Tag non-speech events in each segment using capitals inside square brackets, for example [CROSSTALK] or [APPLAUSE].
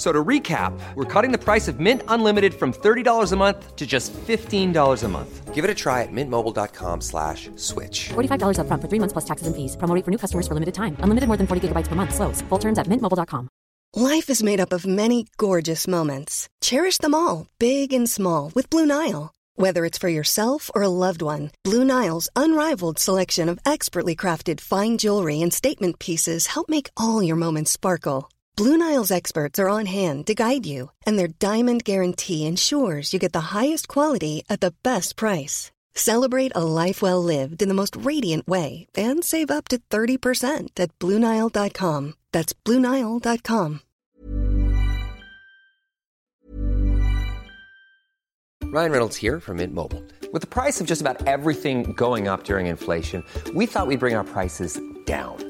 F- So to recap, we're cutting the price of Mint Unlimited from $30 a month to just $15 a month. Give it a try at mintmobile.com slash switch. $45 upfront for three months plus taxes and fees. Promo rate for new customers for limited time. Unlimited more than 40 gigabytes per month. Slows. Full terms at mintmobile.com. Life is made up of many gorgeous moments. Cherish them all, big and small, with Blue Nile. Whether it's for yourself or a loved one, Blue Nile's unrivaled selection of expertly crafted fine jewelry and statement pieces help make all your moments sparkle. Blue Nile's experts are on hand to guide you, and their diamond guarantee ensures you get the highest quality at the best price. Celebrate a life well lived in the most radiant way and save up to 30% at BlueNile.com. That's BlueNile.com. Ryan Reynolds here from Mint Mobile. With the price of just about everything going up during inflation, we thought we'd bring our prices down.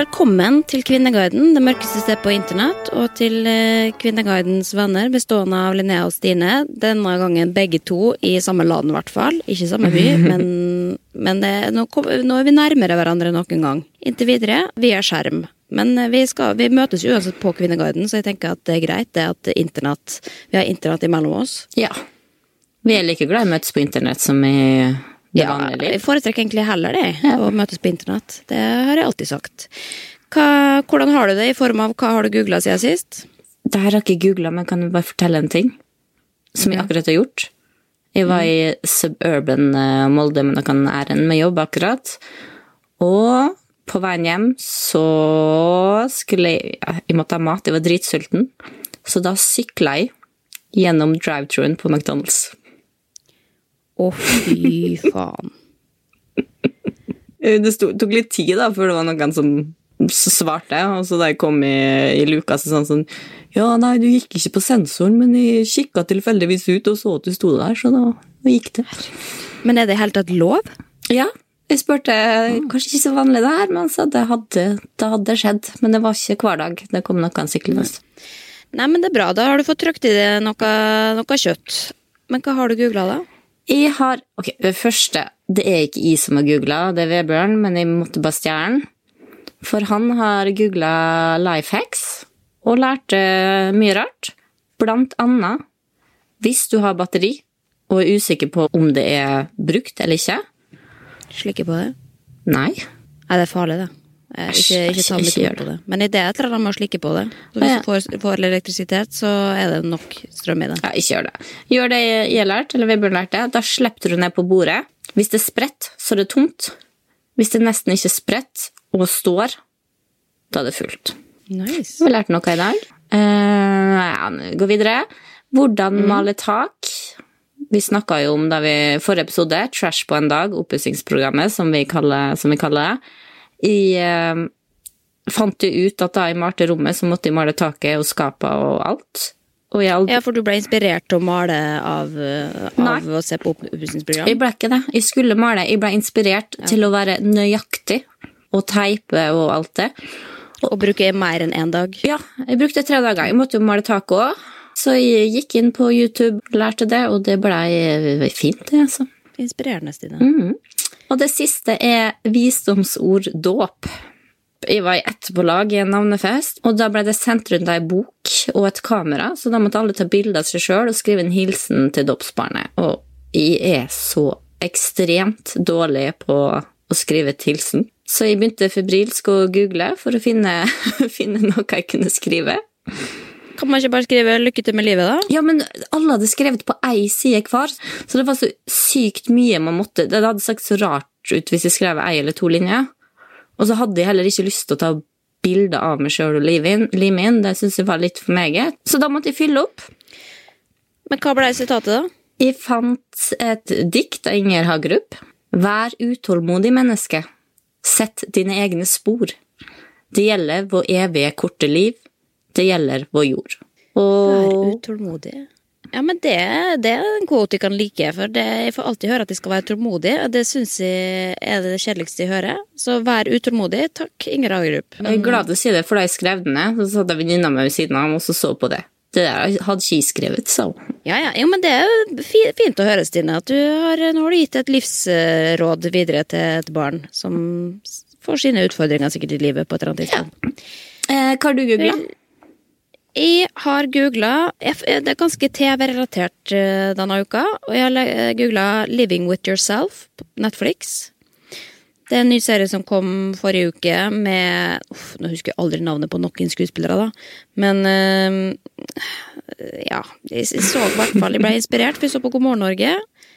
Velkommen til Kvinneguiden, det mørkeste stedet på internett, og til eh, Kvinneguidens venner, bestående av Linnea og Stine. Denne gangen begge to i samme land, i hvert fall. Ikke samme by, [LAUGHS] men, men det, nå, kom, nå er vi nærmere hverandre noen gang. Inntil videre via skjerm. Men eh, vi, skal, vi møtes uansett på Kvinneguiden, så jeg tenker at det er greit det at internett, vi har internett imellom oss. Ja. Vi er like glad i å møtes på internett som i det Ja, vanlige jeg foretrekker egentlig heller det, å møtes på internett. Det har jeg alltid sagt. Hva, hvordan har du det i form av hva har du googla siden sist? Det her har jeg ikke googla, men kan du bare fortelle en ting? Som jeg akkurat har gjort. Jeg var i suburban eh, Molde med noen ærend med jobb akkurat. Og på veien hjem så skulle jeg ja, Jeg måtte ha mat, jeg var dritsulten. Så da sykla jeg gjennom drive-truen på McDonald's. Å, fy faen. Eh, Det tok litt tid da, før det var noen som svarte, og så da jeg kom i, i luka, så sånn sånn Ja, nei, du gikk ikke på sensoren, men jeg kikka tilfeldigvis ut og så at du sto der, så da, da gikk det. Men er det i hele tatt lov? Ja, jeg spurte Kanskje ikke så vanlig det her, men han sa det hadde, det hadde skjedd. Men det var ikke hver dag. Det kom noen syklende. Nei, men det er bra. Da har du fått trykt i deg noe, noe kjøtt. Men hva har du googla, da? Jeg har Ok, det første Det er ikke jeg som har googla, det er Vebjørn, men jeg måtte bare stjele. For han har googla life hacks og lærte mye rart. Blant annet hvis du har batteri og er usikker på om det er brukt eller ikke. Slikke på det? Nei. Nei, det er farlig, det. Eh, Ikke, ikke ta mye ord på det. Men det er et eller annet med å slikke på det. Så hvis du får, får elektrisitet, så er det nok strøm i det. Ja, ikke gjør det. Gjør det jeg lært, eller lært det. Da slipper du ned på bordet. Hvis det er spredt, så er det tomt. Hvis det nesten ikke er spredt og står, da er det fullt. Nice. Vi har lært noe i dag. Uh, ja, gå videre. Hvordan male tak. Vi snakka jo om da vi forrige episode, Trash på en dag, oppussingsprogrammet, som, vi kaller- som vi kaller det. Jeg eh, fant jo ut at da jeg malte rommet, så måtte jeg male taket og skapet og alt. Og aldri, Ja, for du ble inspirert til å male av, eh, av å se på oppussingsprogram? jeg ble ikke det. Jeg skulle male. Jeg ble inspirert til å være nøyaktig og teipe og alt det. Og bruke mer enn én dag? Ja, jeg brukte tre dager. Jeg måtte jo male taket òg. Så jeg gikk inn på YouTube, lærte det, og det blei fint, det, altså. Inspirerende, Stine. Mhm. Og det siste er visdomsord dåp. Jeg var i ett på lag i en navnefest, og da ble det sendt rundt ei bok og et kamera, så da måtte alle ta bilde av seg sjøl og skrive en hilsen til dåpsbarnet. Og jeg er så ekstremt dårlig på å skrive et hilsen, så jeg begynte febrilsk å google for å finne, [LAUGHS] finne noe jeg kunne skrive. Kan man ikke bare skrive 'lykke til med livet', da? Ja, men alle hadde skrevet på ei side hver, så det var så sykt mye man måtte Det hadde sagt så rart ut hvis jeg skrev ei eller to linjer. Og så hadde jeg heller ikke lyst til å ta bilde av meg sjøl og lime inn. Det syns jeg var litt for meget. Så da måtte jeg fylle opp. Men hva ble sitatet, da? Jeg fant et dikt av Inger Hagerup. Vær utålmodig, menneske. Sett dine egne spor. Det gjelder vår evige korte liv. Det gjelder vår jord. Vær Og utålmodig. Ja, men det, det er en quote jeg kan like, for det, jeg får alltid høre at jeg skal være tålmodig, og det syns jeg er det kjedeligste jeg hører. Så vær utålmodig. Takk, Inger Hagerup. jeg er glad til å si det, for da jeg skrev den ned, så satt jeg venninna mi ved siden av og så så på det. Det der hadde ikke skrevet, så Ja, ja, jo, men det er jo fint å høre, Stine, at du har, nå har du gitt et livsråd videre til et barn som får sine utfordringer sikkert i livet på et eller annet tidspunkt. eh, Hva har du googla? Jeg har googla Det er ganske TV-relatert eh, denne uka. Og jeg har googla 'Living with Yourself' på Netflix. Det er en ny serie som kom forrige uke med uff, Nå husker jeg aldri navnet på noen skuespillere, da. Men eh, ja. Jeg så i hvert fall Jeg ble inspirert, for jeg så på God morgen Norge.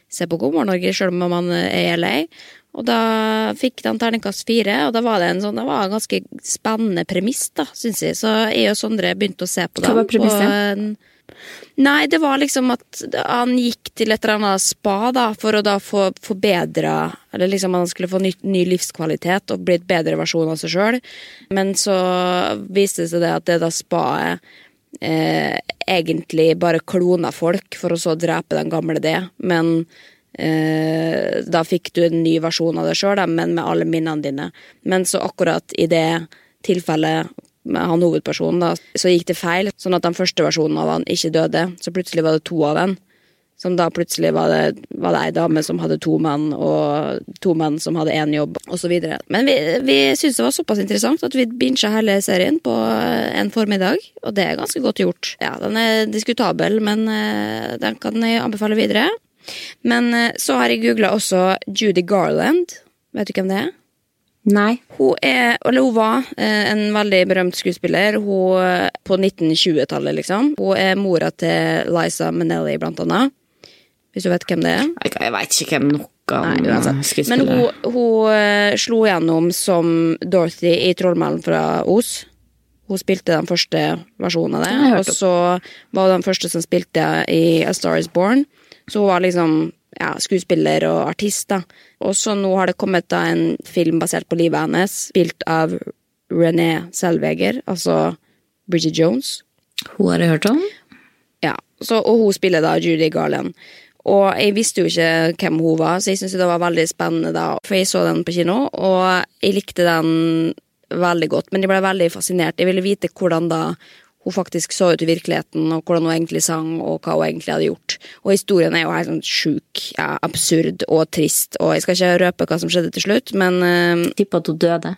Ser på God morgen Norge selv om man er i LA. Og da fikk han terningkast fire, og da var det en sånn Det var en ganske spennende premiss, da, syns jeg. Så jeg og Sondre begynte å se på det. Hva var premisset? Nei, det var liksom at han gikk til et eller annet spa da, for å da få forbedra Eller liksom han skulle få ny, ny livskvalitet og bli et bedre versjon av seg sjøl. Men så viste det seg det at det da spaet eh, egentlig bare klona folk for å så drepe den gamle det. Men da fikk du en ny versjon av deg sjøl, men med alle minnene dine. Men så akkurat i det tilfellet med han hovedpersonen, da, så gikk det feil. Sånn at den første versjonen av han ikke døde. Så plutselig var det to av den. Som da plutselig var det, var det ei dame som hadde to menn, og to menn som hadde én jobb, osv. Men vi, vi syntes det var såpass interessant at vi bincha hele serien på en formiddag, og det er ganske godt gjort. Ja, den er diskutabel, men eh, den kan jeg anbefale videre. Men eh, så har jeg googla også Judy Garland. Vet du hvem det er? Nei. Hun er, eller hun var, eh, en veldig berømt skuespiller hun, eh, på 1920-tallet, liksom. Hun er mora til Liza Minnelli, blant annet. Hvis du vet hvem det er? Jeg, veit ikke hvem noen Nei. Men hun, hun slo gjennom som Dorothy i Trollmannen fra Os. Hun spilte den første versjonen av det. Og så var hun den første som spilte i A Star Is Born. Så hun var liksom ja, skuespiller og artist, da. Og så nå har det kommet da en film basert på livet hennes, spilt av René Selveger, altså Bridget Jones. Hun har jeg hørt om. Ja, så, og hun spiller da Judy Garland. Og jeg visste jo ikke hvem hun var, så jeg syntes det var veldig spennende da. For jeg så den på kino, og jeg likte den veldig godt. Men jeg ble veldig fascinert. Jeg ville vite hvordan da hun faktisk så ut i virkeligheten, og hvordan hun egentlig sang, og hva hun egentlig hadde gjort. Og historien er jo helt sånn sjuk, ja, absurd og trist. Og jeg skal ikke røpe hva som skjedde til slutt, men uh, Tipper at hun døde.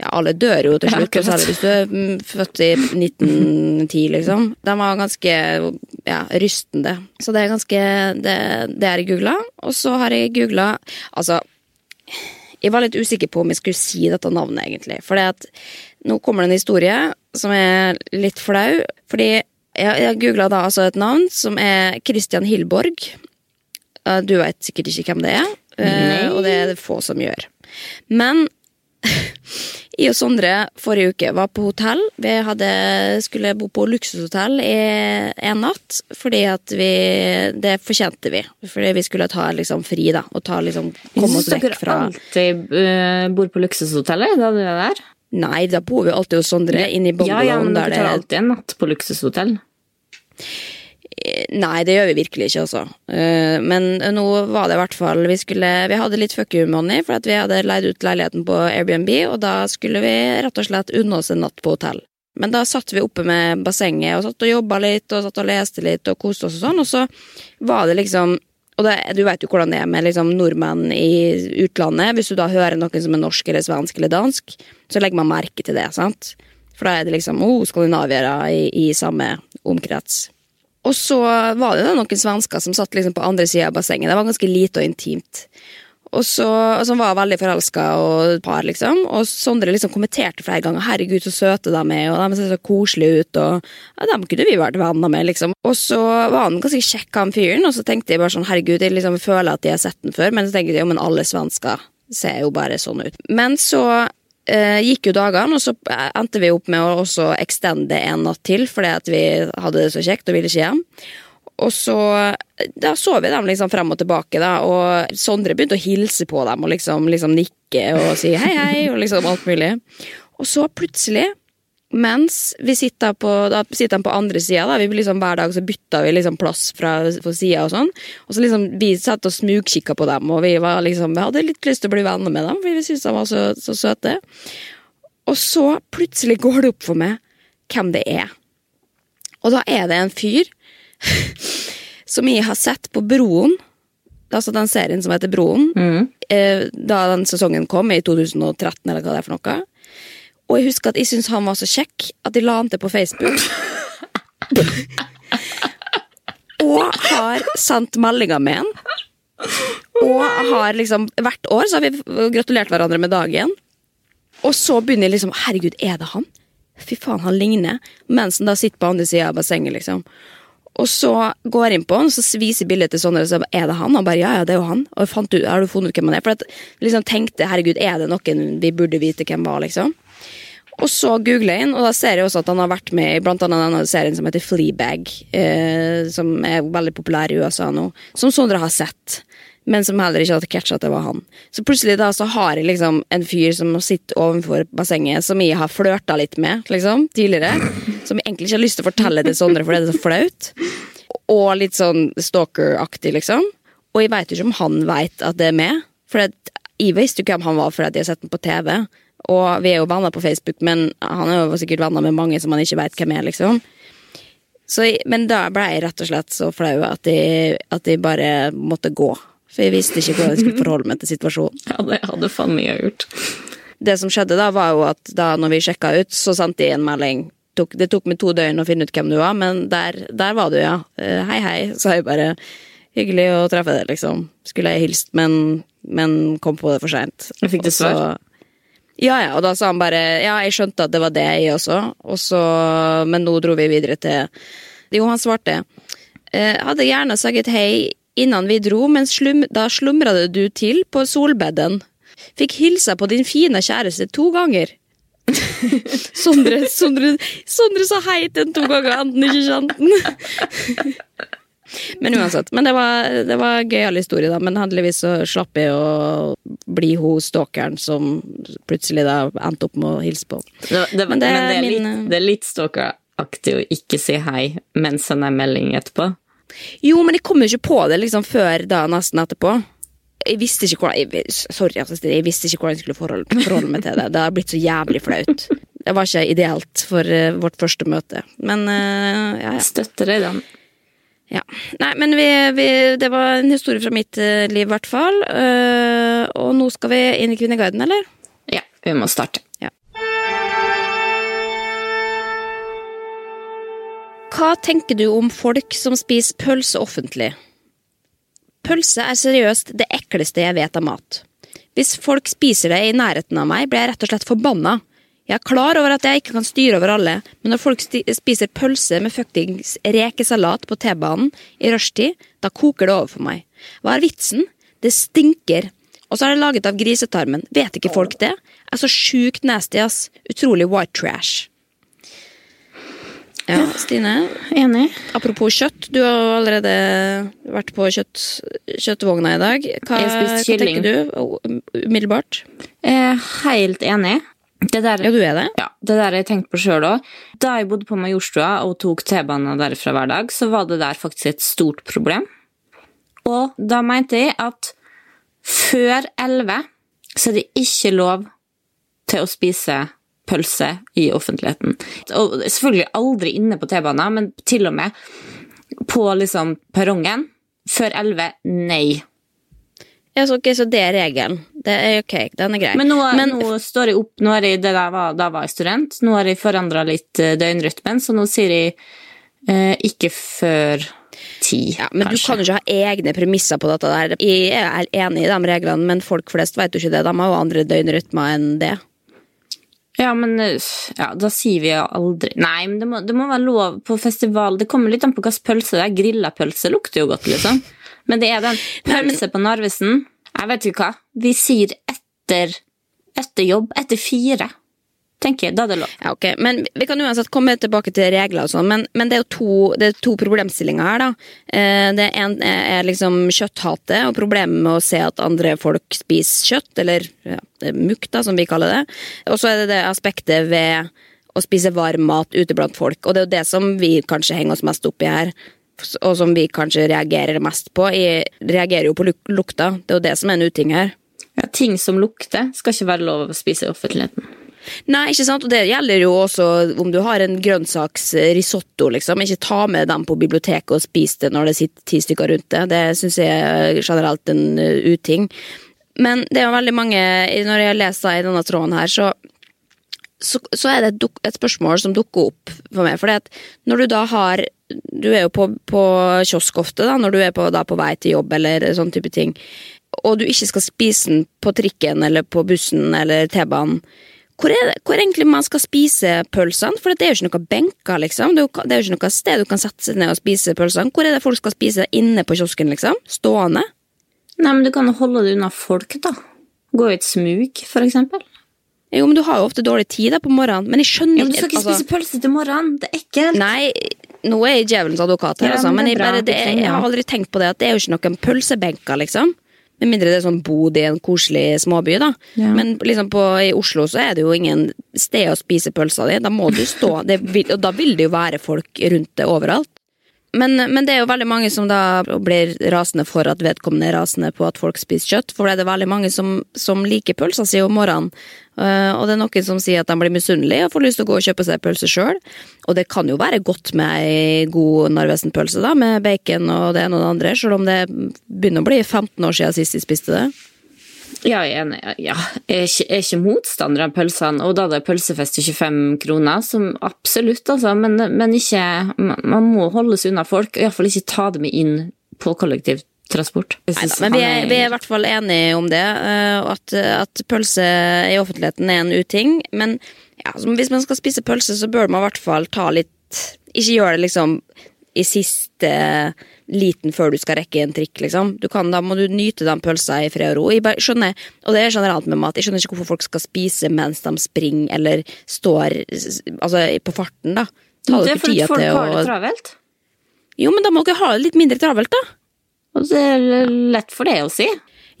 ja, alle dør jo til slutt, ja, særlig hvis du er født i 1910, liksom. De var ganske ja, rystende. Så det er ganske Det, det har jeg googla. Og så har jeg googla Altså, jeg var litt usikker på om jeg skulle si dette navnet, egentlig. For nå kommer det en historie som er litt flau. Fordi jeg, jeg googla da altså et navn som er Christian Hillborg. Eh, Du vet sikkert ikke hvem det er, eh, Nei. og det er det få som gjør. Men [LAUGHS] jeg og Sondre forrige uke var på hotell. Vi hadde, skulle bo på luksushotell i en natt, fordi at vi Det fortjente vi. Fordi vi skulle ta liksom fri, da. Og ta liksom komme oss Syns fra. dere fra alltid uh, bor på luksushotellet da du er der? Nei, da bor vi alltid hos Sondre, inne i Ja, ja, men der dere det tar alltid en natt på luksushotell. Nei, det gjør vi virkelig ikke, altså. Eh, Men nå var det i hvert fall Vi, skulle, vi hadde litt fuck you money, for vi hadde leid ut leiligheten på Airbnb, og da skulle vi rett og slett unne oss en natt på hotell. Men da satt vi oppe med bassenget og satt og jobba litt og satt og leste litt og koste oss og sånn, og så var det liksom Og det, du vet jo hvordan det er med liksom, nordmenn i utlandet. Hvis du da hører noen som er norsk eller svensk eller dansk, så legger man merke til det. sant? For da er det liksom oh, skandinaviere i, i samme omkrets. Og så var det da noen svensker som satt liksom på andre sida av bassenget. Det var ganske lite og intimt. Og så, og som var veldig forelska og par, liksom. Og Sondre liksom kommenterte flere ganger 'herregud, så søte de er', og de ser så koselige ut, og ja, dem kunne vi vært venner med, liksom. Og så var han ganske kjekk, han fyren, og så tenkte jeg bare sånn 'herregud, jeg liksom føler at jeg har sett den før', men så tenkte jeg jo, men alle svensker ser jo bare sånn ut. Men så eh, gikk jo dagene, og så endte vi opp med å også extende en natt til, fordi at vi hadde det så kjekt og ville ikke hjem. Og så da så vi dem liksom frem og tilbake, da, og Sondre begynte å hilse på dem og liksom, liksom nikke og si hei, hei, og liksom alt mulig. Og så plutselig, mens vi sitter på, da sitter de på andre sida, liksom, hver dag så bytta vi liksom plass fra, fra sida og sånn, og så liksom vi satt og smugkikka på dem, og vi, var liksom, vi hadde litt lyst til å bli venner med dem, for vi syntes de var så, så søte. Og så plutselig går det opp for meg hvem det er. Og da er det en fyr [LAUGHS] som jeg har sett på Broen. Altså den serien som heter Broen. Mm. Eh, da den sesongen kom, i 2013, eller hva det er for noe. Og jeg husker at jeg syntes han var så kjekk at jeg la han til på Facebook. [LAUGHS] og har sendt meldinger med han. Og har liksom Hvert år så har vi gratulert hverandre med dagen. Og så begynner jeg liksom Herregud, er det han? Fy faen, han ligner. Mens han da sitter på andre sida av bassenget, liksom. Og så går jeg inn på han, så viser bildet til Sondre, og så er det han? Og bare ja, ja, det er jo han. Og fant ut, har du funnet ut hvem han er? For jeg liksom tenkte herregud, er det noen vi burde vite hvem var, liksom? Og så googler jeg inn, og da ser jeg også at han har vært med i blant annet denne serien som heter Fleabag, eh, som er veldig populær i USA nå, som Sondre har sett men som heller ikke hadde catcha at det var han. Så plutselig da så har jeg liksom en fyr som sitter ovenfor bassenget, som jeg har flørta litt med liksom, tidligere. Som egentlig ikke har lyst til å fortelle til Sondre, for det er så flaut. Og litt sånn stalker-aktig, liksom. Og jeg veit ikke om han veit at det er meg. For jeg visste jo hvem han var fordi jeg har sett ham på TV. Og vi er jo venner på Facebook, men han er jo sikkert venner med mange som han ikke veit hvem er, liksom. Så, men da ble jeg rett og slett så flau at jeg, at jeg bare måtte gå. For jeg visste ikke hvordan jeg skulle forholde meg til situasjonen. Ja, det hadde faen mye gjort. Det som skjedde da, var jo at da når vi sjekka ut, så sendte jeg en melding. Tok, det tok meg to døgn å finne ut hvem du var, men der, der var du, ja. Uh, hei, hei, sa jeg bare. Hyggelig å treffe deg, liksom. Skulle jeg hilst, men, men kom på det for seint. Fikk du svar? Ja, ja, og da sa han bare ja, jeg skjønte at det var det, jeg også. Og så, men nå dro vi videre til Jo, han svarte. Eh, hadde gjerne sagt hei innan vi dro, men slum, da slumra du til på solbeden. Fikk hilsa på din fine kjæreste to ganger. Sondre, Sondre, Sondre sa hei til den to ganger, enten ikke kjente den. Men uansett. Men det var, det var en gøyal historie, da. Men heldigvis så slapp jeg å bli hun stalkeren som plutselig da endte opp med å hilse på. Det, det, men, det, men det, er min, litt, det er litt stalkeraktig å ikke si hei, mens han er melding etterpå. Jo, men jeg kom jo ikke på det liksom før da, nesten etterpå. Jeg visste ikke hvordan jeg, Sorry, jeg visste ikke hvordan jeg skulle forholde, forholde meg til det. Det har blitt så jævlig flaut. Det var ikke ideelt for uh, vårt første møte. Men uh, ja, ja. Støtter deg den. Ja. Nei, men vi, vi, det var en historie fra mitt uh, liv, i hvert fall. og nå skal vi inn i Kvinneguiden, eller? Ja, vi må starte. Hva tenker du om folk som spiser pølse offentlig? Pølse er seriøst det ekleste jeg vet av mat. Hvis folk spiser det i nærheten av meg, blir jeg rett og slett forbanna. Jeg er klar over at jeg ikke kan styre over alle, men når folk spiser pølse med fuckings rekesalat på T-banen i rushtid, da koker det over for meg. Hva er vitsen? Det stinker. Og så er det laget av grisetarmen. Vet ikke folk det? Er så sjukt nasty, ass. Utrolig white trash. Ja, Stine. Enig. Apropos kjøtt, du har allerede vært på kjøtt, kjøttvogna i dag. Hva, hva tenker du umiddelbart? Er helt enig. Det der, ja, du er det? Ja, det der jeg tenkte på sjøl òg. Da jeg bodde på Majorstua og tok T-banen derfra hver dag, så var det der faktisk et stort problem. Og da mente jeg at før elleve så er det ikke lov til å spise pølse i offentligheten. Og selvfølgelig aldri inne på T-banen, men til og med på liksom perrongen. Før elleve, nei. Ja, så, okay, så det er regelen. Det er ok, den er grei. Men nå, Men- nå står jeg opp Nå jeg det da var, da var jeg student. Nå har jeg forandra litt eh, døgnrytmen, så nå sier jeg eh, ikke før ti, Ja, men du kan jo ikke ha egne premisser på dette der. Jeg er enig i de reglene, men folk flest vet jo ikke det. De har jo andre døgnrytmer enn det. Ja, men eh, ja, da sier vi jo aldri Nei, men det må, det må være lov på festival. Det kommer litt an på hvilken pølse det er. Grilla pølse lukter jo godt, liksom. Men det er den pølse på Narvesen. Jeg vet ikke hva. Vi sier etter, etter jobb. Etter fire. Tenker jeg. Da er det lov. Ja, ok. Men vi kan uansett komme tilbake til regler og sånn, men, men det er jo to, det er to problemstillinger her, da. Eh, Det ene er liksom kjøtthatet og problemet med å se at andre folk spiser kjøtt, eller ja, det mukk, da, som vi kaller det. Og så er det det aspektet ved å spise varm mat ute blant folk, og det er jo det som vi kanskje henger oss mest opp i her. Og som vi kanskje reagerer mest på. Jeg reagerer jo på luk lukta. Det er jo det som er en uting her. Ja, ting som lukter, skal ikke være lov å spise i offentligheten. Nei, ikke sant, og det gjelder jo også om du har en grønnsaksrisotto, liksom. Ikke ta med dem på biblioteket og spis det når det sitter ti stykker rundt det. Det syns jeg er generelt en uh, uting. Men det er jo veldig mange Når jeg leser i denne tråden her, så så, så er det et, et spørsmål som dukker opp for meg. For når du da har Du er jo på, på kiosk ofte da, når du er på, da, på vei til jobb eller sånn type ting, og du ikke skal spise den på trikken eller på bussen eller T-banen. Hvor er, det, hvor egentlig man skal spise pølsene? For det er jo ikke noe benker, liksom. Det er jo, det er jo ikke noe sted du kan sette seg ned og spise pølsene. Hvor er det folk skal spise inne på kiosken, liksom? Stående? Nei, men du kan holde det unna folk, da. Gå i et smug, for eksempel. Jo, men du har jo ofte dårlig tid da på morgenen. Men jeg skjønner Ja, men du skal ikke altså- spise pølse til morgenen. Det er ekkelt. Nei, nå er jeg djevelens advokat her, Ja, altså, men men, det er jeg, bare, det, det jeg. har aldri tenkt på det at det er jo ikke noen pølsebenker, liksom. Med mindre det er sånn bod i en koselig småby, da. Ja. Men liksom på, i Oslo så er det jo ingen sted å spise pølsa di. Da må du stå, det vil, og da vil det jo være folk rundt det overalt. Men, men det er jo veldig mange som da blir rasende for at vedkommende er rasende på at folk spiser kjøtt. For det er det veldig mange som, som liker pølsa si om morgenen. Eh, og det er noen som sier at de blir misunnelige og får lyst til å gå og kjøpe seg pølse sjøl. Og det kan jo være godt med ei god Narvesen-pølse, da, med bacon og det ene og det andre, sjøl om det begynner å bli 15 år siden sist de spiste det. Ja, jeg er enig. Ja, jeg er ikke, jeg er ikke motstander av pølsene, og da det er pølsefest til 25 kroner, som absolutt, altså, men, men ikke Man må holde seg unna folk, og iallfall ikke ta dem inn på kollektivtransport. Neida, men vi er, vi er i hvert fall enige om det, eh, at, at pølse i offentligheten er en uting. Men ja, hvis man skal spise pølse, så bør man i hvert fall ta litt Ikke gjøre det liksom i siste liten før du skal rekke en trikk, liksom. Du kan, da må du nyte den pølsa i fred og ro. Jeg skjønner, og det er generelt med mat, jeg skjønner ikke hvorfor folk skal spise mens de springer eller står altså, på farten, da. Ta Det er fordi folk til har det travelt. Jo, men da må dere ha det litt mindre travelt, da. Og det er lett for det å si.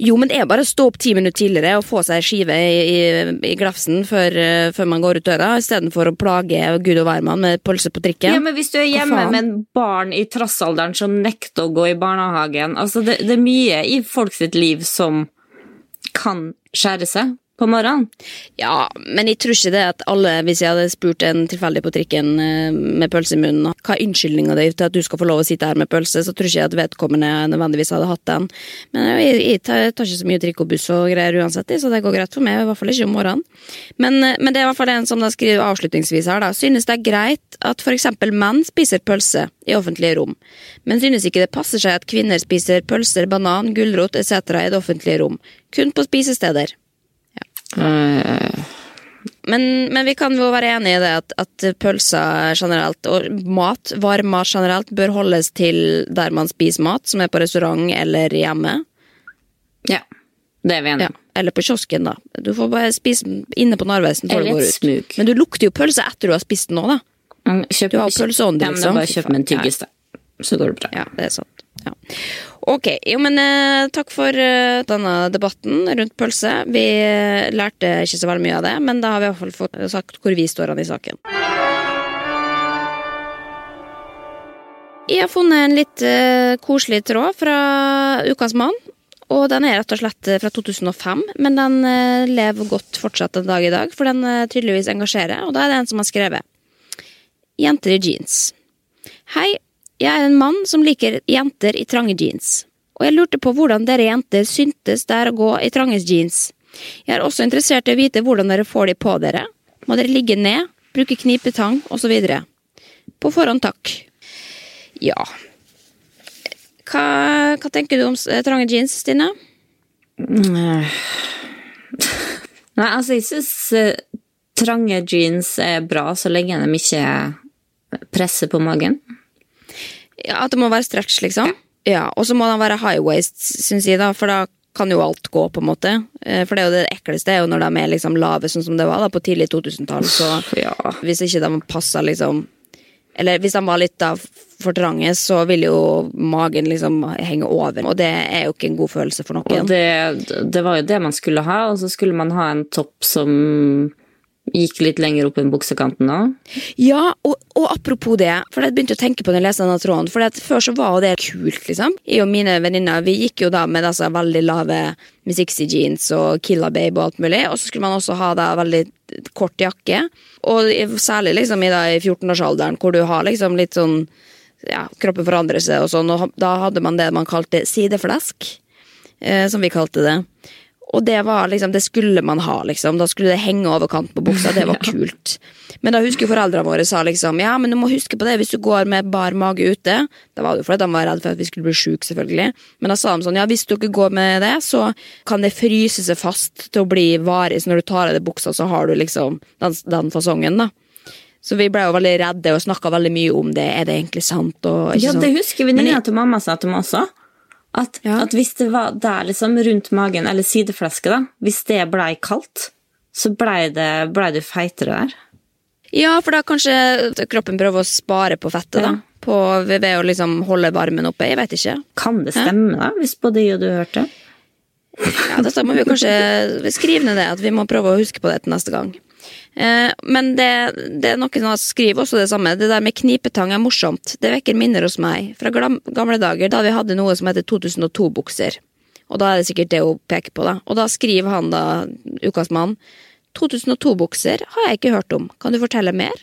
Jo, men det er bare å stå opp ti minutter tidligere og få seg ei skive i, i, i før, eh, før man går ut døra, istedenfor å plage gud og hvermann med pølse på trikken. Ja, men Hvis du er hjemme med en barn i trassalderen som nekter å gå i barnehagen altså det, det er mye i folk sitt liv som kan skjære seg på morgenen. Ja, men jeg tror ikke det at alle, hvis jeg hadde spurt en tilfeldig på trikken eh, med pølse i munnen, hva er unnskyldninga di til at du skal få lov å sitte her med pølse, så tror ikke jeg at vedkommende nødvendigvis hadde hatt den. Men jeg, jeg tar, ikke så mye trikk og buss og greier uansett, så det går greit for meg, i hvert fall ikke om morgenen. Men, eh, men det er i hvert fall en som da skriver avslutningsvis her, da. Synes det er greit at eksempel menn spiser pølse i offentlige rom, men synes ikke det passer seg at kvinner spiser pølser, banan, gulrot etc. i det offentlige rom. Kun på spisesteder. Men, men vi kan jo være enige i det at, at pølser generelt, og mat, varm mat generelt, bør holdes til der man spiser mat, som er på restaurant eller hjemme. Ja, det er vi enige Ja, om. eller på kiosken, da. Du får bare spise inne på Narvesen før du går ut. Smuk. Men du lukter jo pølse etter du har spist den òg, da. Mm, Kjøp, Du har pølseånde, ja, men liksom. bare kjøp med en tyggis, da. Så går det bra. Ja, det er sant. Ja. Ok, jo, men eh, takk for eh, denne debatten rundt pølse. Vi eh, lærte ikke så veldig mye av det, men da har vi i hvert fall fått sagt hvor vi står an i saken. Jeg har funnet en litt koselig tråd fra Ukas mann. Og den er rett og slett fra 2005, men den lever godt fortsatt en dag i dag, for den tydeligvis engasjerer, og da er det en som har skrevet. Jenter i jeans. Hei, Jeg er en mann som liker jenter i trange jeans, og jeg lurte på hvordan dere jenter syntes det er å gå i trange jeans. Jeg er også interessert i å vite hvordan dere får de på dere. Må dere ligge ned, bruke knipetang osv. På forhånd takk. Ja. Hva, hva tenker du om eh, trange jeans, Stine? [LAUGHS] Nei, altså, jeg syns trange jeans er bra så lenge de ikke presser på magen. Ja, At det må være stretch, liksom? Ja, Og så må den være high waist, syns jeg, da, for da kan jo alt gå, på en måte. Eh, For det er jo det ekleste er jo når de er liksom lave, sånn som det var da på tidlig 2000-tall. Så Ja. hvis ikke de passa liksom Eller hvis de var litt da for trange, så vil jo magen liksom henge over. Og det er jo ikke en god følelse for Og noen. det, det var jo det man skulle ha, og så skulle man ha en topp som gikk litt lenger opp enn buksekanten da? Ja, og, og apropos det, for jeg begynte å tenke på når jeg leste denne tråden, for før så var jo det kult, liksom. Jeg og mine venninner, vi gikk jo da med disse veldig lave Missixi jeans og Killa Babe og alt mulig, og så skulle man også ha da veldig kort jakke, og særlig liksom i, da, i 14-årsalderen, hvor du har liksom litt sånn, ja, kroppen forandrer seg og sånn, og da hadde man det man kalte sideflesk, eh, som vi kalte det. Og det var liksom, det skulle man ha, liksom. Da skulle det henge over kanten på buksa. Det var [LAUGHS] kult. Men da husker foreldrene våre sa liksom ja, men du må huske på det hvis du går med bar mage ute. Da var det jo fordi de var redd for at vi skulle bli sjuke, selvfølgelig. Men da sa de sånn ja, hvis dere går med det, så kan det fryse seg fast til å bli varig. Så når du tar av deg buksa, så har du liksom den, den fasongen, da. Så vi ble jo veldig redde og snakka veldig mye om det. Er det egentlig sant? Og, ikke Ja, det husker venninna til mamma sa til meg også. At, Ja. at hvis det var der liksom rundt magen, eller sideflesket, da, hvis det blei kaldt, så blei det, ble du feitere der. Ja, for da kanskje kroppen prøver å spare på fettet, Ja. da. På, ved, ved å liksom holde varmen oppe. Jeg vet ikke. Kan det stemme, da, hvis både jeg og du hørte? Ja, Dette må vi kanskje skrive ned det, at vi må prøve å huske på det til neste gang. Eh, men det, det er noen som skriver også det samme. Det der med knipetang er morsomt. Det vekker minner hos meg fra gamle dager da vi hadde noe som heter 2002-bukser. Og da er det sikkert det hun peker på, da. Og da skriver han da, ukas mann, 2002-bukser har jeg ikke hørt om. Kan du fortelle mer?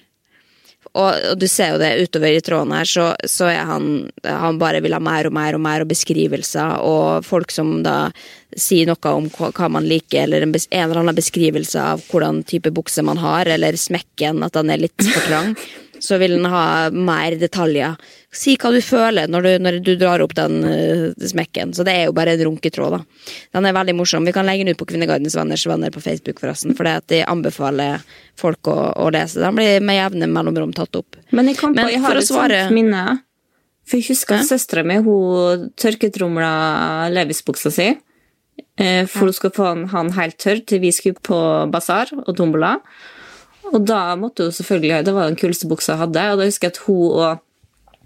Og, og du ser jo det utover i tråden her, så, så er han Han bare vil ha mer og mer og mer og beskrivelser, og folk som da sier noe om hva, man liker, eller en, en eller annen beskrivelse av hvordan type bukse man har, eller smekken, at han er litt for trang, så vil den ha mer detaljer. Si hva du føler når du, når du drar opp den uh, smekken. Så det er jo bare en runketråd, da. Den er veldig morsom. Vi kan legge den ut på Kvinnegardens venners venner på Facebook, forresten, for de anbefaler folk å, å lese. Den blir med jevne mellomrom tatt opp. Men jeg på, Men jeg har et svare- sånt minne. For jeg husker at søstera mi hun tørketromla Levis-buksa si. eh, For hun skulle få han, ha helt tørr til vi skulle på basar og tombola. Og da måtte hun selvfølgelig Det var den kuleste buksa jeg hadde. Og da husker jeg at hun og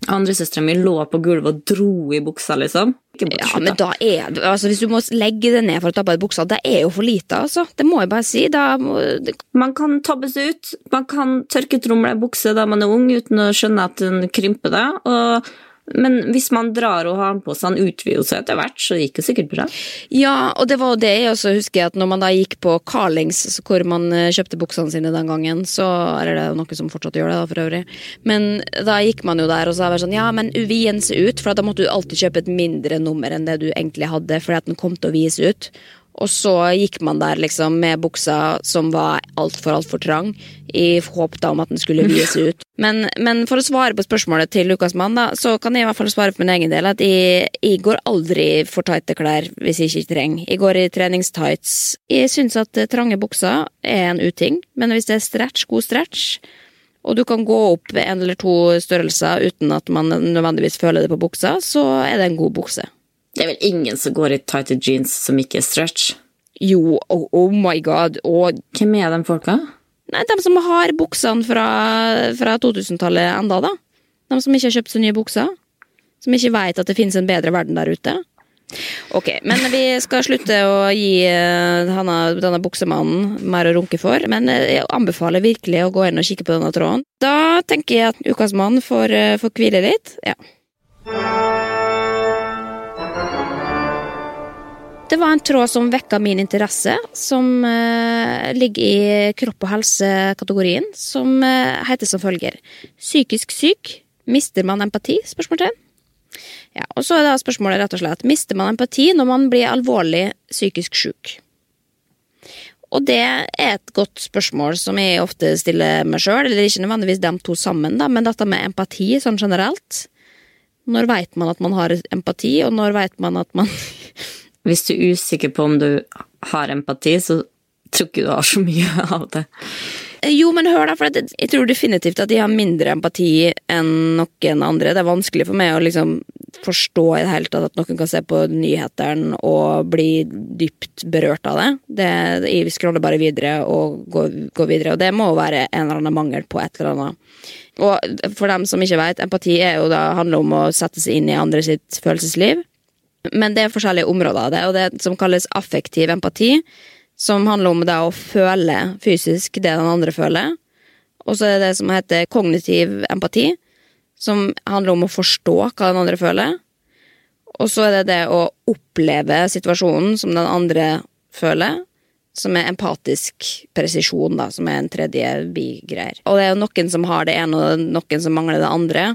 andresøstera mi lå på gulvet og dro i buksa, liksom. Ja, men da er altså Hvis du må legge det ned for å ta på deg buksa, det er jo for lite, altså. Det må jeg bare si. Må, det, Man kan tabbe seg ut. Man kan tørketromle en bukse da man er ung uten å skjønne at den krymper det. Og, men hvis man drar og har den på seg, han utvider seg etter hvert, så gikk det sikkert bra. ja, og det var jo det jeg også husker, at når man da gikk på Carlings, hvor man eh, kjøpte buksene sine den gangen, så Eller det er noe som fortsatt gjør det, da, for øvrig. Men da gikk man jo der og det sånn Ja, men vien seg ut, for da måtte du alltid kjøpe et mindre nummer enn det du egentlig hadde, fordi at den kom til å vise ut. Og så gikk man der liksom med buksa som var altfor, altfor trang, i håp da om at den skulle vies ut. [LAUGHS] Men, men for å svare på spørsmålet til Lukas Mann, da, så kan jeg i hvert fall svare for min egen del at jeg, jeg går aldri for tighte klær hvis jeg ikke trenger. Jeg går i treningstights. Jeg syns at eh, trange bukser er en uting, men hvis det er stretch, god stretch, og du kan gå opp en eller to størrelser uten at man nødvendigvis føler det på buksa, så er det en god bukse. Det er vel ingen som går i tighte jeans som ikke er stretch. Jo, oh, oh my god, og Hvem er de folka? Nei, de som har buksene fra, fra 2000-tallet enda, da. De som ikke har kjøpt så nye bukser. Som ikke veit at det finnes en bedre verden der ute. Ok, men vi skal slutte å gi eh, denne, denne buksemannen mer å runke for. Men eh, jeg anbefaler virkelig å gå inn og kikke på denne tråden. Da tenker jeg at ukas mann får, eh, får hvile litt. Ja. Det var en tråd som vekka min interesse, som eh, ligger i kropp og helse-kategorien, som eh, heter som følger Psykisk syk, Mister man empati? Spørsmålstegn. Ja, og så er da spørsmålet rett og slett mister man empati når man blir alvorlig psykisk syk. Og det er et godt spørsmål som jeg ofte stiller meg sjøl, eller ikke nødvendigvis dem to sammen, da, men dette med empati sånn generelt. Når veit man at man har empati, og når veit man at man Hvis du er usikker på om du har empati, så tror ikke du har så mye [LAUGHS] av det. Jo, men hør da, for jeg, tror definitivt at de har mindre empati enn noen andre. Det er vanskelig for meg å liksom forstå i det hele tatt at noen kan se på nyhetene og bli dypt berørt av det. det jeg scroller bare videre og går, går videre, og det må være en eller annen mangel på et eller annet. Og for dem som ikke vet, empati er jo da, handler om å sette seg inn i andre sitt følelsesliv. Men det er forskjellige områder av det, og det som kalles affektiv empati, som handler om det å føle fysisk det den andre føler. Og så er det det som heter kognitiv empati, som handler om å forstå hva den andre føler. Og så er det det å oppleve situasjonen som den andre føler, som er empatisk presisjon, da, som er en tredje bigreier. Og det er jo noen som har det ene, og noen som mangler det andre.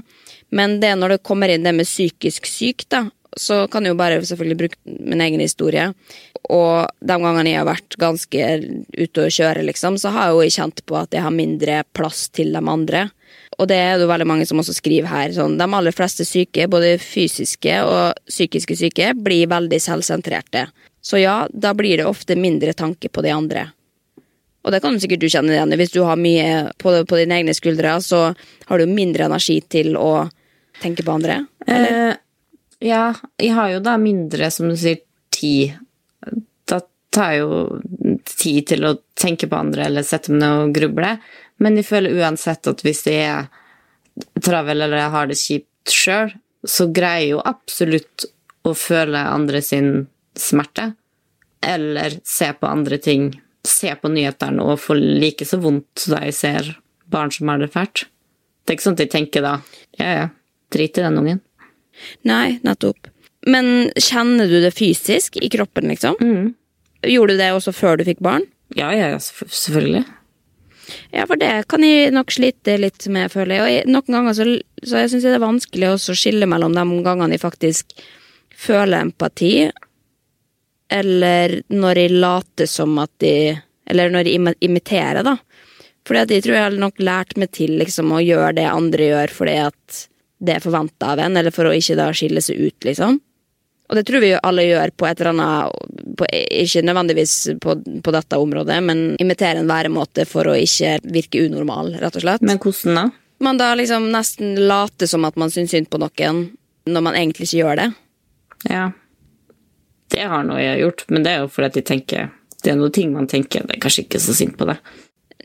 Men det er når det kommer inn det med psykisk syk, da, så kan jeg jo bare selvfølgelig bruke min egen historie. Og de gangene jeg har vært ganske ute å kjøre, liksom, så har jeg jo kjent på at jeg har mindre plass til de andre. Og det er det jo veldig mange som også skriver her. Sånn, de aller fleste syke, både fysiske og psykiske syke, blir veldig selvsentrerte. Så ja, da blir det ofte mindre tanke på de andre. Og det kan du sikkert du kjenne igjen Hvis du har mye på, på dine egne skuldre, så har du mindre energi til å tenke på andre. Eh, ja, jeg har jo da mindre, som du sier, tid. Da tar jeg jo tid til å tenke på andre eller sette meg ned og gruble. Men jeg føler uansett at hvis jeg er travel eller jeg har det kjipt sjøl, så greier jeg jo absolutt å føle andre sin smerte. Eller se på andre ting. Se på nyhetene og få like så vondt da jeg ser barn som har det fælt. Det er ikke sånn at jeg tenker da ja, ja, drit i den ungen. Nei, nettopp. Men kjenner du det fysisk i kroppen, liksom? Mm. Gjorde du det også før du fikk barn? Ja, ja, ja, selvfølgelig. Ja, for det kan jeg nok slite litt med, føler jeg. Og noen ganger så, så jeg syns det er vanskelig også å skille mellom de gangene jeg faktisk føler empati, eller når jeg later som at de Eller når jeg imiterer, da. Fordi at jeg tror jeg har nok lært meg til liksom å gjøre det andre gjør fordi at det er forventa av en, eller for å ikke da skille seg ut, liksom. Og det tror vi jo alle gjør på et eller annet på, Ikke nødvendigvis på, på, dette området, men imitere en væremåte for å ikke virke unormal, rett og slett. Men hvordan da? Man da liksom nesten later som at man syns synd på noen, når man egentlig ikke gjør det. Ja. Det har nå jeg gjort, men det er jo fordi at jeg tenker Det er noe ting man tenker, det er kanskje ikke så synd på det.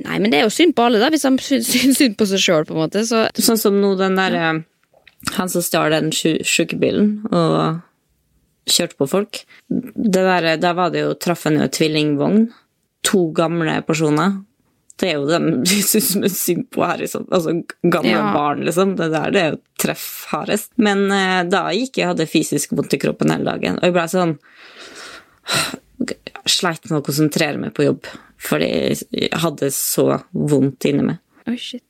Nei, men det er jo synd på alle, da, hvis de [LAUGHS] syns synd på seg sjøl, på en måte. Så. Sånn som nå den derre ja han som stjal den sjukebilen og kjørte på folk. Der, da var det jo, traff han jo tvillingvogn. To gamle personer. Det er jo dem [LAUGHS] vi syns synd på her. Liksom. Altså gamle ja. barn, liksom. Det der det er jo treff hardest. Men eh, da gikk jeg hadde fysisk vondt i kroppen hele dagen. Og jeg ble sånn [SIGHS] Sleit med å konsentrere meg på jobb. Fordi jeg hadde så vondt inni meg. Oh, shit.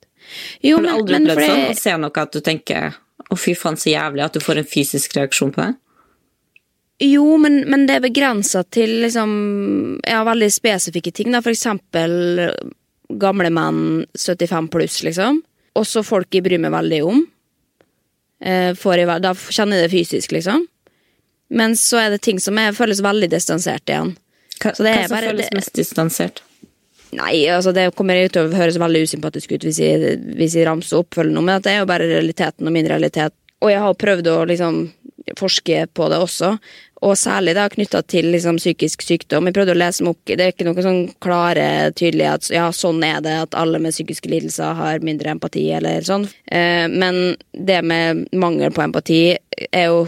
Jo, Har du aldri opplevd sånn? Å se noe at du tenker å, fy faen, så jævlig at du får en fysisk reaksjon på det? Jo, men, men det er begrensa til liksom Ja, veldig spesifikke ting. Da. For eksempel gamle menn 75 pluss, liksom. Også folk jeg bryr meg veldig om. Eh, jeg, da kjenner jeg det fysisk, liksom. Men så er det ting som er, føles veldig distansert igjen. Hva, hva som bare, føles mest distansert? Nei, altså det kommer til å høres veldig usympatisk ut hvis jeg, hvis jeg ramser opp, men det er jo bare realiteten og min realitet. Og jeg har prøvd å liksom forske på det også, og særlig da knytta til liksom psykisk sykdom. Jeg prøvde å lese meg Det er ikke noe sånn klare, tydelig at ja, sånn er det, at alle med psykiske lidelser har mindre empati, eller sånn. Eh, men det med mangel på empati er jo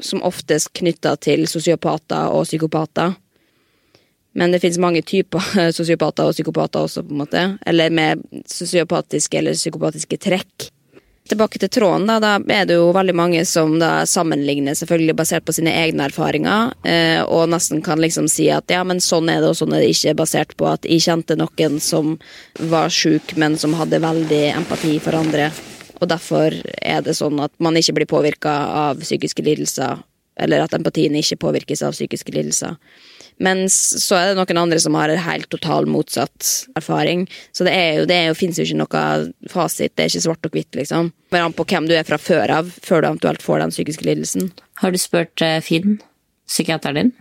som oftest knytta til sosiopater og psykopater. Men det finnes mange typer [LAUGHS] sosiopater og psykopater også, på en måte. Eller med sosiopatiske eller psykopatiske trekk. Tilbake til tråden, da. Da er det jo veldig mange som da sammenligner, selvfølgelig basert på sine egne erfaringer, eh, og nesten kan liksom si at ja, men sånn er det, og sånn er det ikke, basert på at jeg kjente noen som var sjuk, men som hadde veldig empati for andre. Og derfor er det sånn at man ikke blir påvirka av psykiske lidelser, eller at empatien ikke påvirkes av psykiske lidelser. Mens så er det noen andre som har en helt total motsatt erfaring. Så det, er jo, det er jo, finnes jo ikke noe fasit, det er ikke svart og hvitt, liksom. Bare an på hvem du er fra før av, før du eventuelt får den psykiske lidelsen. Har du spurt eh, Finn, psykiateren din?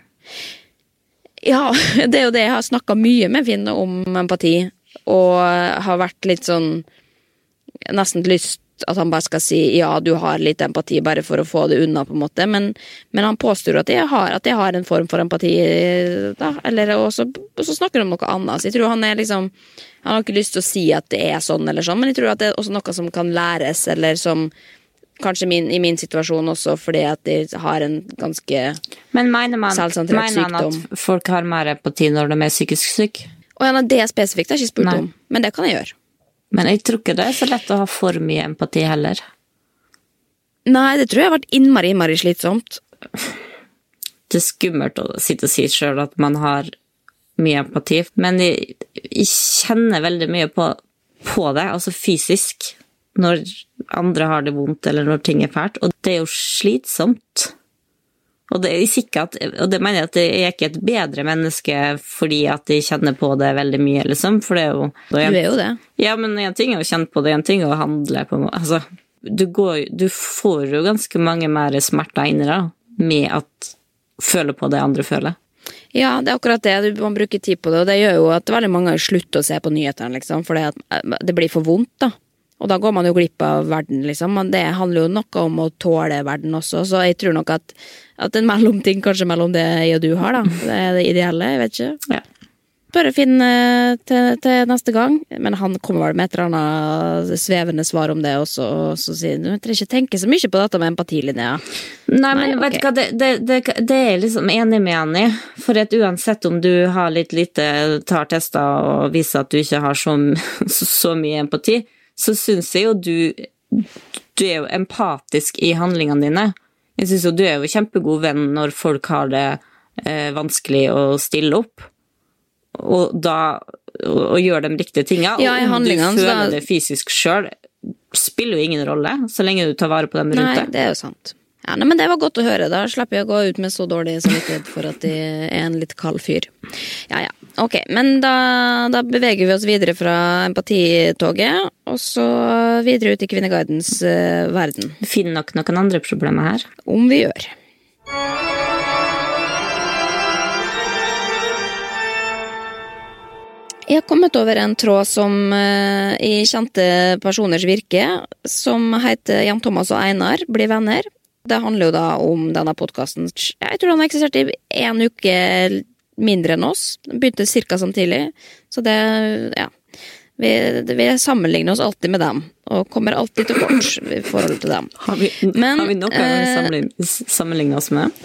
Ja, [LAUGHS] det er jo det. Jeg har snakka mye med Finn om empati, og har vært litt sånn Nesten lyst at han bare skal si ja, du har litt empati, bare for å få det unna, på en måte. Men, men han påstår at jeg, har, at jeg har en form for empati, da. Eller, og, så, og så snakker han om noe annet. Så jeg tror han er liksom Han har ikke lyst til å si at det er sånn, eller sånn, men jeg tror at det er også noe som kan læres, eller som Kanskje min, i min situasjon også fordi at de har en ganske Men mener, man, mener han at folk har mer empati når de er psykisk syke? Og ja, det spesifikt har jeg ikke spurt Nei. om, men det kan jeg gjøre. Men jeg tror ikke det er så lett å ha for mye empati heller. Nei, det tror jeg har vært innmari, innmari slitsomt. Det er skummelt å sitte og si sjøl at man har mye empati, men jeg, jeg kjenner veldig mye på, på det, altså fysisk, når andre har det vondt eller når ting er fælt, og det er jo slitsomt. Og det, er at, og det mener jeg at jeg er ikke et bedre menneske fordi at jeg kjenner på det veldig mye, liksom, for det er jo Du er jo det. Ja, men en ting er å kjenne på det, en ting er å handle på Altså, du, går, du får jo ganske mange mer smerter inni deg med at føle på det andre føler. Ja, det er akkurat det. Man bruker tid på det, og det gjør jo at veldig mange slutter å se på nyhetene, liksom, fordi eh, det blir for vondt, da. Og da går man jo glipp av verden, liksom. Men det handler jo noe om å tåle verden også, så jeg tror nok at, at en mellomting kanskje mellom det jeg og du har, da. Det er det ideelle, jeg vet ikke. Ja. Bare finn eh, til, til neste gang. Men han kommer vel med et eller annet svevende svar om det også, og så sier han du trenger ikke tenke så mye på dette med empatilinja. Nei, men Nei, vet du hva, det, det, det, det er liksom enig med han i. For at uansett om du har litt lite, tar tester og viser at du ikke har så, så, så mye empati, så syns jeg jo du Du er jo empatisk i handlingene dine. Jeg syns jo du er jo kjempegod venn når folk har det eh, vanskelig å stille opp. Og da og, og gjør de riktige tinga. Ja, og om du føler da- det fysisk sjøl, spiller jo ingen rolle, så lenge du tar vare på dem rundt deg. Nei, det er jo sant. Ja, nei, men Det var godt å høre. Da slipper jeg å gå ut med så dårlig samvittighet for at de er en litt kald fyr. Ja, ja. Ok, men da, da beveger vi oss videre fra empatitoget, og så videre ut i Kvinneguidens uh, verden. Vi finner nok noen andre problemer her. Om vi gjør. Jeg har kommet over en tråd som eh, i kjente personers virke, som heter Jan Thomas og Einar blir venner. Det handler jo da om denne podkasten. Jeg tror den har eksistert i én uke mindre enn oss. Den begynte ca. samtidig. Så det, ja. Vi, vi sammenligner oss alltid med dem, og kommer alltid til kort i forhold til dem. Har vi, Men, har vi noe eh, å sammenligne, sammenligne oss med?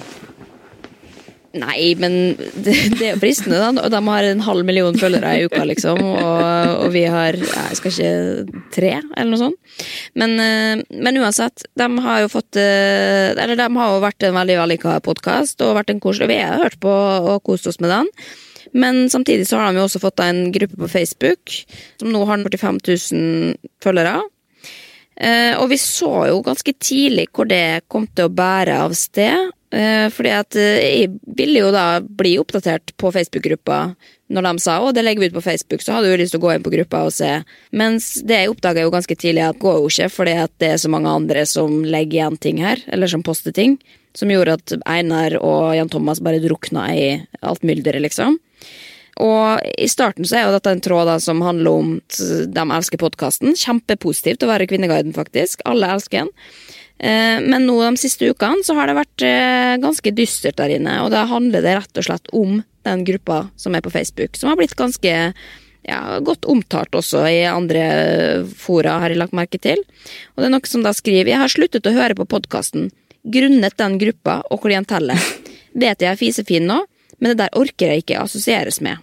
Nei, men det, det er jo fristende, da. De har en halv million følgere i uka, liksom. Og, og vi har jeg skal ikke tre, eller noe sånt. Men, eh, men uansett, de har jo fått eh, Eller de har jo vært en veldig vellykka podkast, og vært en koselig vi har hørt på og kost oss med den. Men samtidig så har de jo også fått en gruppe på Facebook, som nå har 45 000 følgere. Eh, og vi så jo ganske tidlig hvor det kom til å bære av sted. Eh, fordi at eh, jeg ville jo da bli oppdatert på Facebook-gruppa når de sa å, det legger vi ut på Facebook, så hadde jeg jo lyst til å gå inn på gruppa og se. Mens det jeg oppdaga jo ganske tidlig at går jo ikke, fordi at det er så mange andre som legger igjen ting her, eller som poster ting. Som gjorde at Einar og Jan Thomas bare drukna i alt mylderet, liksom. Og i starten så er jo dette en tråd da som handler om at de elsker podkasten. Kjempepositivt å være Kvinneguiden, faktisk. Alle elsker den. Eh, Men nå de siste ukene så har det vært eh, ganske dystert der inne, og da handler det rett og slett om den gruppa som er på Facebook, som har blitt ganske ja, godt omtalt også i andre fora, har jeg lagt merke til. Og det er noe som da skriver Jeg har sluttet å høre på podkasten grunnet den gruppa og klientellet. Vet jeg er fisefin nå, men det der orker jeg ikke assosieres med.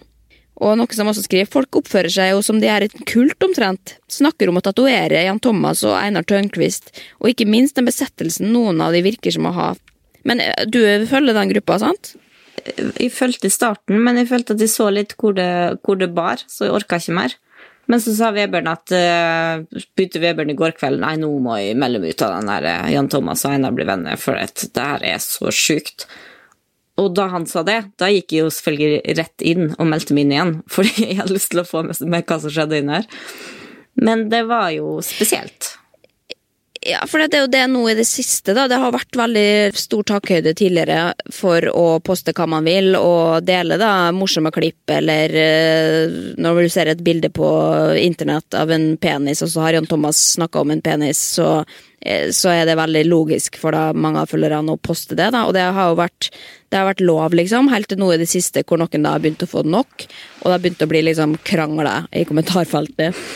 Og noe som også skriver, folk oppfører seg jo som de er et kult omtrent. Snakker om å tatovere Jan Thomas og Einar Tørnquist, og ikke minst den besettelsen noen av de virker som å ha. Men eh, du følger den gruppa, sant? Jeg følte i starten, men jeg følte at jeg så litt hvor det, hvor det bar, så jeg orka ikke mer. Men så sa Vebjørn at uh, begynte Vebjørn i går kveld Nei, nå må jeg melde meg ut av den der uh, Jan Thomas og Einar blir venner, for at det her er så sjukt. Og da han sa det, da gikk jeg jo selvfølgelig rett inn og meldte meg inn igjen, [LAUGHS] fordi jeg hadde lyst til å få med, hva som skjedde inn her. Men det var jo spesielt. Ja, for det er jo det nå i det siste, da. Det har vært veldig stor takhøyde tidligere for å poste hva man vil, og dele da morsomme klipp, eller uh, når du ser et bilde på internett av en penis, og så har Jan Thomas snakka om en penis, så, så, er det veldig logisk for da mange av følgerne å poste det, da. Og det har jo vært, har vært lov, liksom, helt til nå i det siste hvor noen da begynt å få nok, og det har begynt å bli liksom krangler i kommentarfeltet.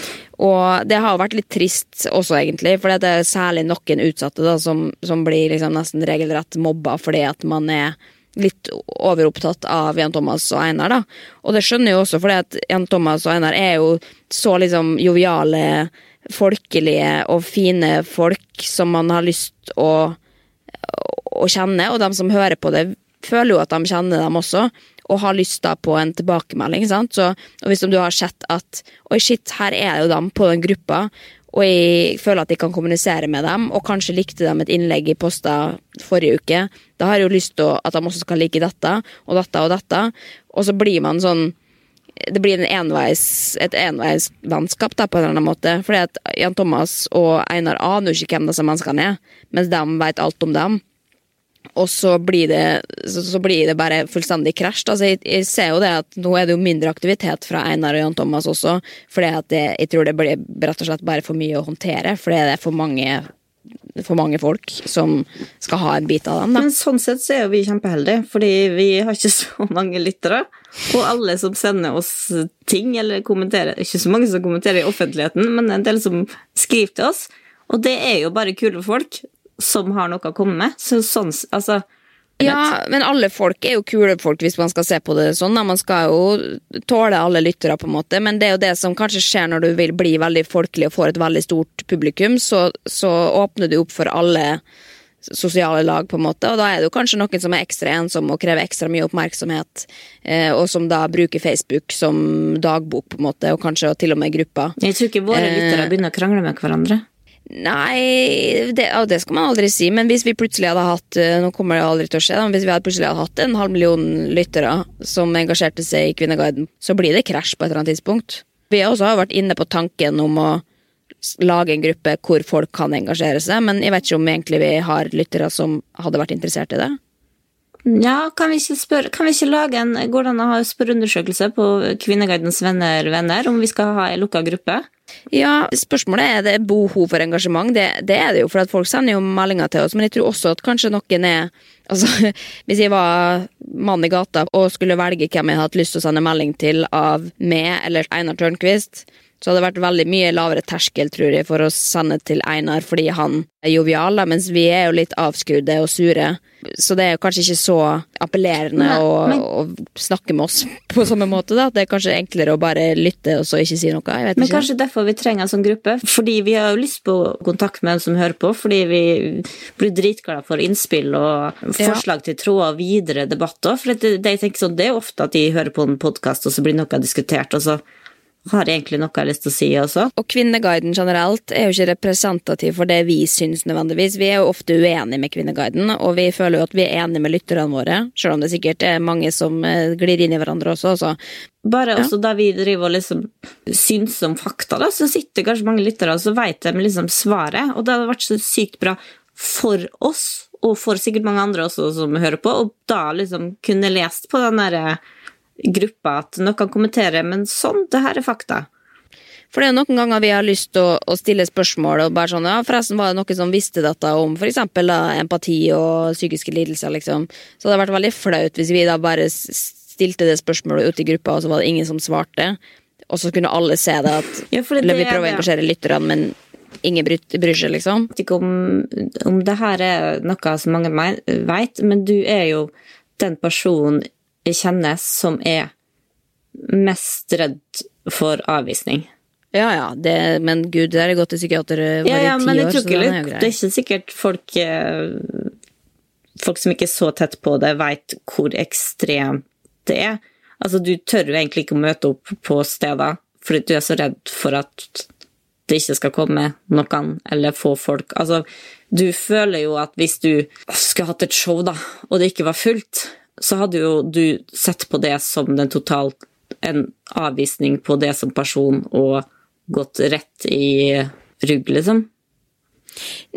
Og det har vært litt trist også, egentlig, for det er særlig noen utsatte da, som, som blir liksom nesten regelrett mobba fordi at man er litt overopptatt av Jan Thomas og Einar. da. Og det skjønner jeg jo også, fordi at Jan Thomas og Einar er jo så liksom joviale, folkelige og fine folk som man har lyst å, å kjenne, og de som hører på det, føler jo at de kjenner dem også og har lyst da på en tilbakemelding. Sant? Så, og hvis du har sett at oi shit, her er jo dem på den gruppa, og jeg føler at jeg kan kommunisere med dem, og kanskje likte dem et innlegg i posta forrige uke, da har jeg jo lyst til at de også skal like dette og dette og dette, og så blir man sånn det blir enveis, et enveisvennskap på en eller annen måte. Fordi at Jan Thomas og Einar aner ikke hvem disse menneskene er, mens de vet alt om dem. Og så blir, det, så, så blir det bare fullstendig krasj. Altså, jeg, jeg, ser jo det at nå er det jo mindre aktivitet fra Einar og Jan Thomas også. For jeg tror det blir rett og slett bare for mye å håndtere. Fordi det er for mange, for mange folk som skal ha en bit av dem. Da. Men sånn sett så er jo vi kjempeheldige, fordi vi har ikke [LAUGHS] så mange lyttere. Og alle som sender oss ting, eller kommenterer Ikke så mange som kommenterer i offentligheten, men en del som skriver til oss. Og det er jo bare kule folk som har noe å komme med. Så sånn, altså ja, men alle folk er jo kule folk hvis man skal se på det sånn. Man skal jo tåle alle lyttere, på en måte. Men det er jo det som kanskje skjer når du vil bli veldig folkelig og får et veldig stort publikum, så, så åpner du opp for alle sosiale lag, på en måte. Og da er det jo kanskje noen som er ekstra ensomme og krever ekstra mye oppmerksomhet, eh, og som da bruker Facebook som dagbok, på en måte, og kanskje til og med grupper. Jeg tror ikke våre lyttere eh, begynner å krangle med hverandre. Nei, det, det, skal man aldri si. Men hvis vi plutselig hadde hatt eh, nå kommer det aldri til å skje, hvis vi hadde plutselig hadde hatt en halv million lyttere som engasjerte seg i Kvinneguiden, så blir det krasj på et eller annet tidspunkt. Vi har også vært inne på tanken om å lage en gruppe hvor folk kan engasjere seg, men jeg vet ikke om egentlig vi har lyttere som hadde vært interessert i det. Ja, kan vi ikke, spørre, kan vi ikke lage en Går det an å ha spørreundersøkelse på Kvinneguidens venner venner om vi skal ha ei lukka gruppe? Ja, spørsmålet er det behov for engasjement. Det, det, er det jo, for at folk sender jo meldinger til oss. Men jeg tror også at kanskje noen er Altså, [LAUGHS] hvis jeg var mann i gata og skulle velge hvem jeg hadde lyst til å sende melding til av meg eller Einar Tørnquist, så hadde det vært veldig mye lavere terskel tror jeg, for å sende til Einar fordi han er jovial, mens vi er jo litt avskrudde og sure. Så det er jo kanskje ikke så appellerende Nei, å, men, å, snakke med oss på samme måte. da. Det er kanskje enklere å bare lytte og så ikke si noe. jeg vet men ikke. kanskje derfor vi trenger en sånn gruppe. Fordi vi har jo lyst på kontakt med en som hører på. Fordi vi blir dritglade for innspill og forslag ja. til tråder videre debatter. For det, det, jeg tenker sånn, det er ofte at de hører på en podkast, og så blir noe diskutert. og så har egentlig noe jeg har lyst til å si også. Og Kvinneguiden generelt er jo ikke representativ for det vi syns nødvendigvis. Vi er jo ofte uenige med Kvinneguiden, og vi føler jo at vi er enige med lytterne våre. Selv om det sikkert er mange som eh, glir inn i hverandre også. Så. Bare ja. også da vi driver og liksom syns om fakta, da, så sitter kanskje mange lyttere og så veit de liksom svaret. Og det hadde vært så sykt bra for oss, og for sikkert mange andre også som hører på, og da liksom kunne lest på den derre gruppa at noen kan kommentere, men sånn, det her er fakta. For det er noen ganger vi har lyst til å, å, stille spørsmål og bare sånn ja, forresten var det noen som visste dette om f.eks. empati og psykiske lidelser, liksom. Så det hadde vært veldig flaut hvis vi da bare stilte det spørsmålet ut i gruppa, og så var det ingen som svarte. Og så kunne alle se det at [LAUGHS] ja, det, vi prøver å engasjere lytterne, men ingen bryr seg, liksom. Jeg vet ikke om, om det her er noe som mange veit, men du er jo den personen kjennes som er mest redd for avvisning. Ja ja, det, men gud, det er gått til psykiater eh, bare ja, ja, men jeg tror ikke, det, er det er ikke sikkert folk eh, Folk som ikke er så tett på det, veit hvor ekstremt det er. Altså, du tør jo egentlig ikke å møte opp på steder fordi du er så redd for at det ikke skal komme noen, eller få folk Altså, du føler jo at hvis du skulle hatt et show, da, og det ikke var fullt, så hadde jo du sett på det som den totalt en avvisning på det som person og gått rett i rugg, liksom.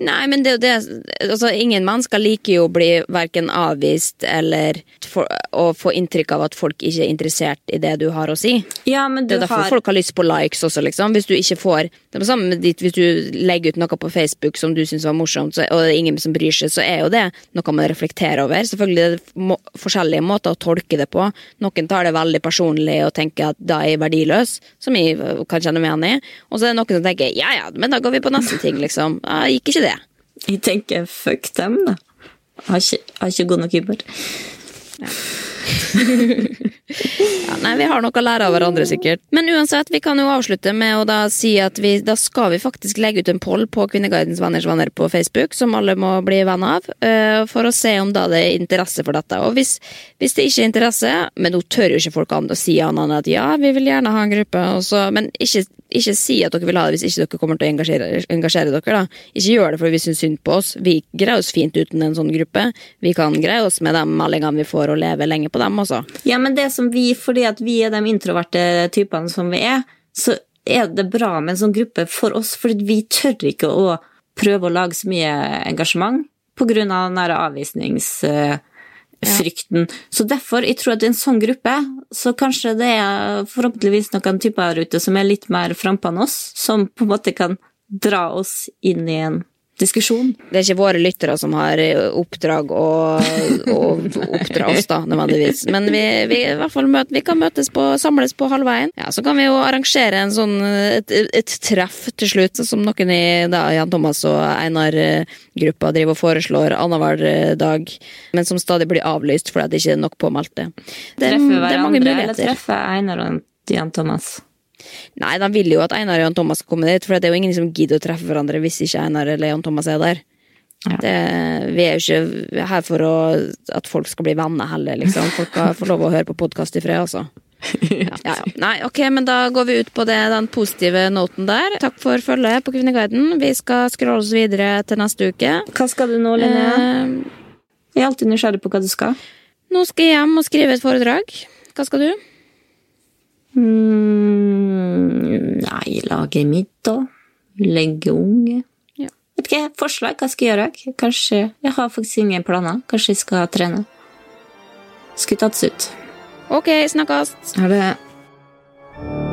Nei, men det er jo det altså, Ingen mennesker liker jo å bli verken avvist eller for, å få inntrykk av at folk ikke er interessert i det du har å si. Ja, men du det er derfor har... folk har lyst på likes også, liksom. Hvis du ikke får Det er på samme dit hvis du legger ut noe på Facebook som du syns var morsomt, så, og det er ingen som bryr seg, så er jo det noe man reflekterer over. Selvfølgelig er det må, forskjellige måter å tolke det på. Noen tar det veldig personlig og tenker at da er jeg verdiløs, som jeg kan kjenne meg igjen i. Og så er det noen som tenker ja ja, men da går vi på neste ting, liksom. Ja, gikk ikke det. Jeg tenker fuck dem, da. Har ikke, har ikke god nok humor. Ja, [LAUGHS] nei, Vi har noe å lære av hverandre, sikkert. Men uansett, vi kan jo avslutte med å da si at vi, da skal vi faktisk legge ut en poll på Kvinneguidens venners venner på Facebook, som alle må bli venn av, uh, for å se om da det er interesse for dette. Og hvis, hvis det ikke er interesse, men nå tør jo ikke folk an å si annet enn at ja, vi vil gjerne ha en gruppe, så, men ikke, ikke si at dere vil ha det hvis ikke dere kommer til å engasjere, engasjere dere. da. Ikke gjør det fordi vi syns synd på oss. Vi greier oss fint uten en sånn gruppe. Vi kan greie oss med de meldingene vi får, og leve lenge på dem altså. Ja, men det som vi, fordi at vi er de introverte typene som vi er, så er det bra med en sånn gruppe for oss, fordi vi tør ikke å prøve å lage så mye engasjement på grunn av den der avvisningsfrykten. Så derfor, jeg tror at i en sånn gruppe, så kanskje det er forhåpentligvis noen typer her ute som er litt mer frampå enn oss, som på en måte kan dra oss inn i en diskusjon. Det er ikke våre lyttere som har oppdrag å, å oppdra oss, da, nødvendigvis. Men vi, vi, i hvert fall møte, vi kan møtes på, samles på halvveien. Ja, så kan vi jo arrangere en sånn, et, et treff til slutt, som noen i da, Jan Thomas og Einar-gruppa driver og foreslår annenhver dag, men som stadig blir avlyst fordi det ikke er nok påmeldte. Det, hverandre, det er mange eller treffer treffe Einar og Jan Thomas. Nei, de vil jo at Einar og Jan Thomas skal komme dit, for det er jo ingen som gidder å treffe hverandre hvis ikke Einar eller Jan Thomas er der. Ja. Det, vi er jo ikke her for å, at folk skal bli venner heller, liksom. Folk skal få lov å høre på podkast i fred, altså. [LAUGHS] Ja, ja. Nei, ok, men da går vi ut på det, den positive noten der. Takk for følget på Kvinneguiden. Vi skal scrolle oss videre til neste uke. Hva skal du nå, Linnea? Eh, Jeg er alltid nysgjerrig på hva du skal. nå skal jeg hjem og skrive et foredrag. Hva skal du? Mm, nei, lage middag. Legge unge. Ja. Vet ikke, forslag. Hva skal jeg gjøre? Kanskje Jeg har faktisk ingen planer. Kanskje jeg skal trene. Ut. Ok, snakkes. Ha det.